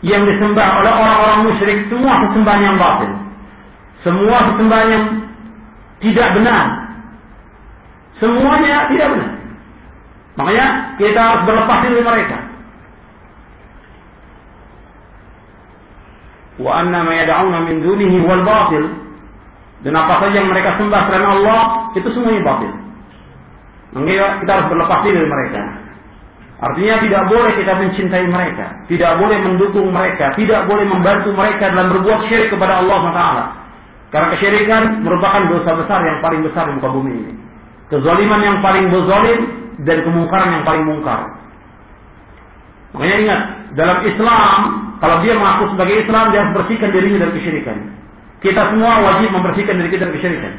yang disembah oleh orang-orang musyrik semua sesembahan yang batil. Semua sesembahan yang tidak benar. Semuanya tidak benar. Makanya kita harus berlepas diri mereka. Wa anna ma yad'una min dunihi wal batil. Dan apa saja yang mereka sembah selain Allah itu semuanya batil. Makanya kita harus berlepas diri dari mereka. Artinya tidak boleh kita mencintai mereka, tidak boleh mendukung mereka, tidak boleh membantu mereka dalam berbuat syirik kepada Allah SWT. Karena kesyirikan merupakan dosa besar yang paling besar di muka bumi ini. Kezaliman yang paling berzalim dan kemungkaran yang paling mungkar. Makanya ingat, dalam Islam, kalau dia mengaku sebagai Islam, dia harus bersihkan dirinya dari kesyirikan. Kita semua wajib membersihkan diri kita dari kesyirikan.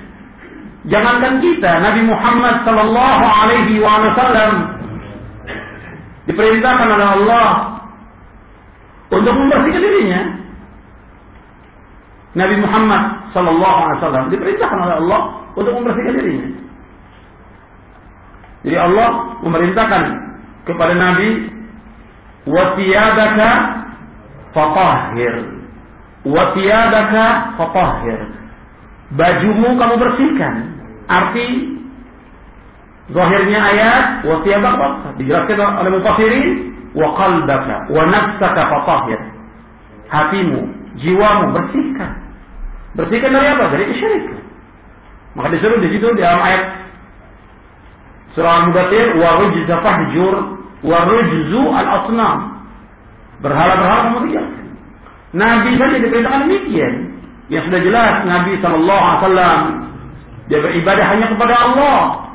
Jangankan kita, Nabi Muhammad Sallallahu Alaihi Wasallam diperintahkan oleh Allah untuk membersihkan dirinya. Nabi Muhammad Sallallahu Alaihi Wasallam diperintahkan oleh Allah untuk membersihkan dirinya. Jadi Allah memerintahkan kepada Nabi wasiyadaka fatahhir wasiyadaka fatahhir bajumu kamu bersihkan arti Zahirnya ayat wa thiyabaka dijelaskan oleh mufassirin wa qalbaka wa nafsaka fatahhir. Hatimu, jiwamu bersihkan. Bersihkan dari apa? Dari kesyirikan. Maka disuruh di situ di dalam ayat surah Al-Mudathir wa rujza fahjur wa rujzu al-asnam. Berhala-berhala kamu tinggalkan. Nabi saja diperintahkan demikian. Yang sudah jelas Nabi wasallam dia beribadah hanya kepada Allah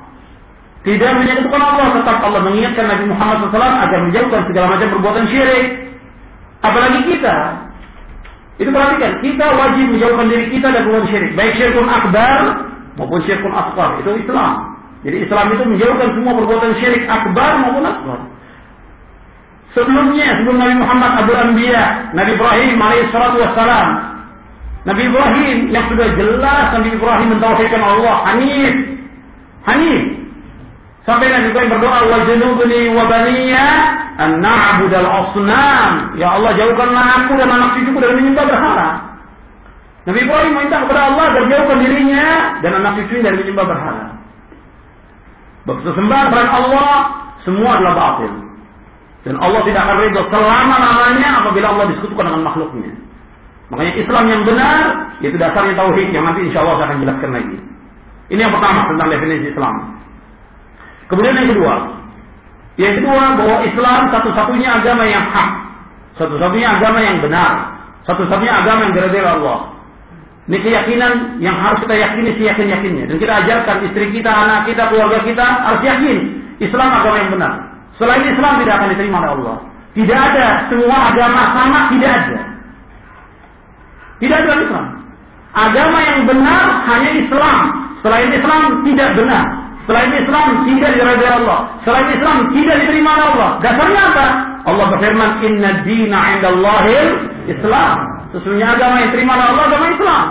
tidak menyebutkan Allah, tetap Allah mengingatkan Nabi Muhammad SAW agar menjauhkan segala macam perbuatan syirik. Apalagi kita. Itu perhatikan, kita wajib menjauhkan diri kita dari perbuatan syirik. Baik syirkun akbar maupun syirkun akbar. Itu Islam. Jadi Islam itu menjauhkan semua perbuatan syirik akbar maupun akbar. Sebelumnya, sebelum Nabi Muhammad Abu Anbiya, Nabi Ibrahim alaihissalatu wassalam. Nabi Ibrahim yang sudah jelas Nabi Ibrahim mentauhidkan Allah, Hanif. Hanif. Sampai Nabi Ibrahim berdoa, "Wa junubni wa baniya an na'budal asnam." Ya Allah, jauhkanlah aku dan anak cucuku dari menyembah berhala. Nabi Ibrahim minta kepada Allah agar jauhkan dirinya dan anak cucunya dari menyembah berhala. Bersembahan kepada Allah semua adalah batil. Dan Allah tidak akan ridho selama-lamanya apabila Allah disekutukan dengan makhluknya. Makanya Islam yang benar itu dasarnya tauhid yang nanti insya Allah saya akan jelaskan lagi. Ini yang pertama tentang definisi Islam. Kemudian yang kedua, yang kedua bahwa Islam satu-satunya agama yang hak, satu-satunya agama yang benar, satu-satunya agama yang dari Allah. Ini keyakinan yang harus kita yakini seyakin-yakinnya. Dan kita ajarkan istri kita, anak kita, keluarga kita harus yakin Islam agama yang benar. Selain Islam tidak akan diterima oleh Allah. Tidak ada semua agama sama, tidak ada. Tidak ada Islam. Agama yang benar hanya Islam. Selain Islam tidak benar. Selain Islam tidak diridhai Allah. Selain Islam tidak diterima Allah. Dasarnya apa? Allah berfirman, Inna dina indallahil Islam. Sesungguhnya agama yang diterima Allah agama Islam.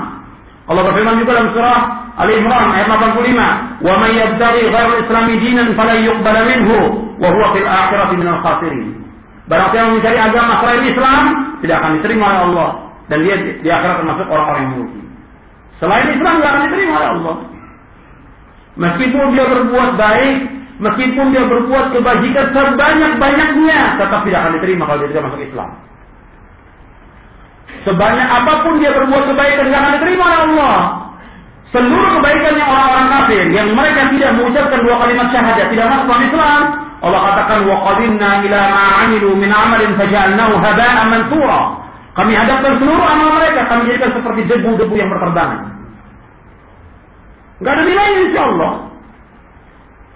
Allah berfirman juga dalam surah Ali Imran ayat 85, "Wa may yabtaghi ghairal islami dinan falan yuqbala minhu wa huwa fil akhirati minal khasirin." Siapa yang mencari agama selain Islam tidak akan diterima oleh Allah dan dia di akhirat termasuk orang-orang yang merugi. Selain Islam tidak akan diterima oleh Allah. Meskipun dia berbuat baik, meskipun dia berbuat kebajikan sebanyak-banyaknya, tetap tidak akan diterima kalau dia tidak masuk Islam. Sebanyak apa pun dia berbuat kebaikan, tidak akan diterima oleh Allah. Seluruh kebaikannya orang-orang kafir yang mereka tidak mengucapkan dua kalimat syahadat, tidak masuk dalam Islam, Allah katakan wa qadimna ila ma 'amilu min 'amalin faj'alnahu haba'an mansura. Kami hadapkan seluruh amal mereka, kami jadikan seperti debu-debu yang berterbangan. Gak ada nilainya insya Allah.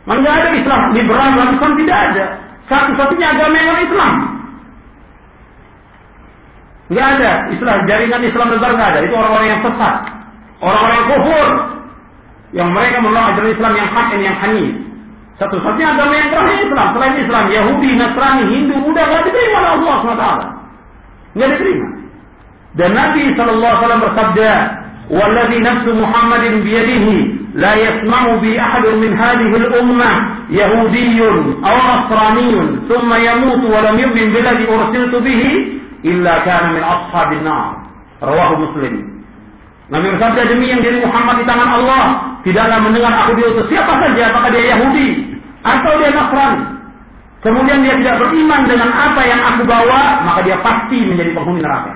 Enggak ada Islam liberal Islam tidak ada. Satu-satunya agama yang Islam. Enggak ada Islam jaringan Islam besar enggak ada. Itu orang-orang yang sesat, orang-orang yang kufur, yang mereka menolak ajaran Islam yang hak dan yang hanif. Satu-satunya agama yang terakhir Islam. Selain Islam, Yahudi, Nasrani, Hindu, Buddha nggak diterima oleh Allah SWT. Nggak diterima. Dan Nabi SAW bersabda, والذي نفس محمد بيده لا يسمع بي أحد من هذه الأمة يهودي أو نصراني ثم يموت ولم يؤمن بالذي أرسلت به illa kana min ashabin nar. Rawahu Muslim. Nabi bersabda demi yang diri Muhammad di tangan Allah tidaklah mendengar aku diutus siapa saja apakah dia Yahudi atau dia Nasrani. Kemudian dia tidak beriman dengan apa yang aku bawa, maka dia pasti menjadi penghuni neraka.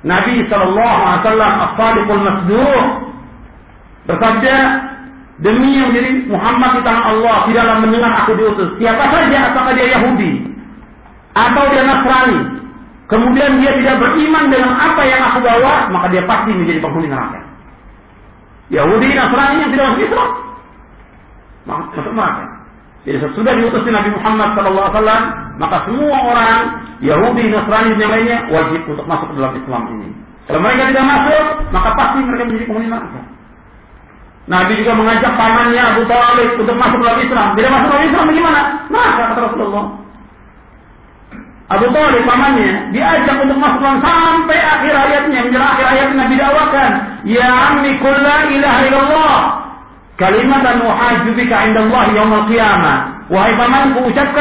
Nabi Shallallahu Alaihi Wasallam as-sadiqul masduq bersabda demi yang diri Muhammad di tangan Allah tidaklah mendengar aku diutus siapa saja apakah dia Yahudi atau dia Nasrani kemudian dia tidak beriman dengan apa yang aku bawa, maka dia pasti menjadi penghuni neraka. Yahudi Nasrani yang tidak masuk Islam, masuk neraka. Jadi sesudah diutus Nabi Muhammad SAW, maka semua orang Yahudi, Nasrani dan lainnya wajib untuk masuk ke dalam Islam ini. Kalau mereka tidak masuk, maka pasti mereka menjadi penghuni neraka. Nabi juga mengajak pamannya Abu Talib untuk masuk dalam Islam. Tidak masuk dalam Islam bagaimana? Neraka kata Rasulullah. Abu Talib pamannya diajak untuk masuk Islam sampai akhir hayatnya menjelang akhir hayat Nabi dakwakan ya ammi kulla ilaha illallah kalimat dan muhajjubika indallah yaumul qiyamah wahai pamanku ucapkan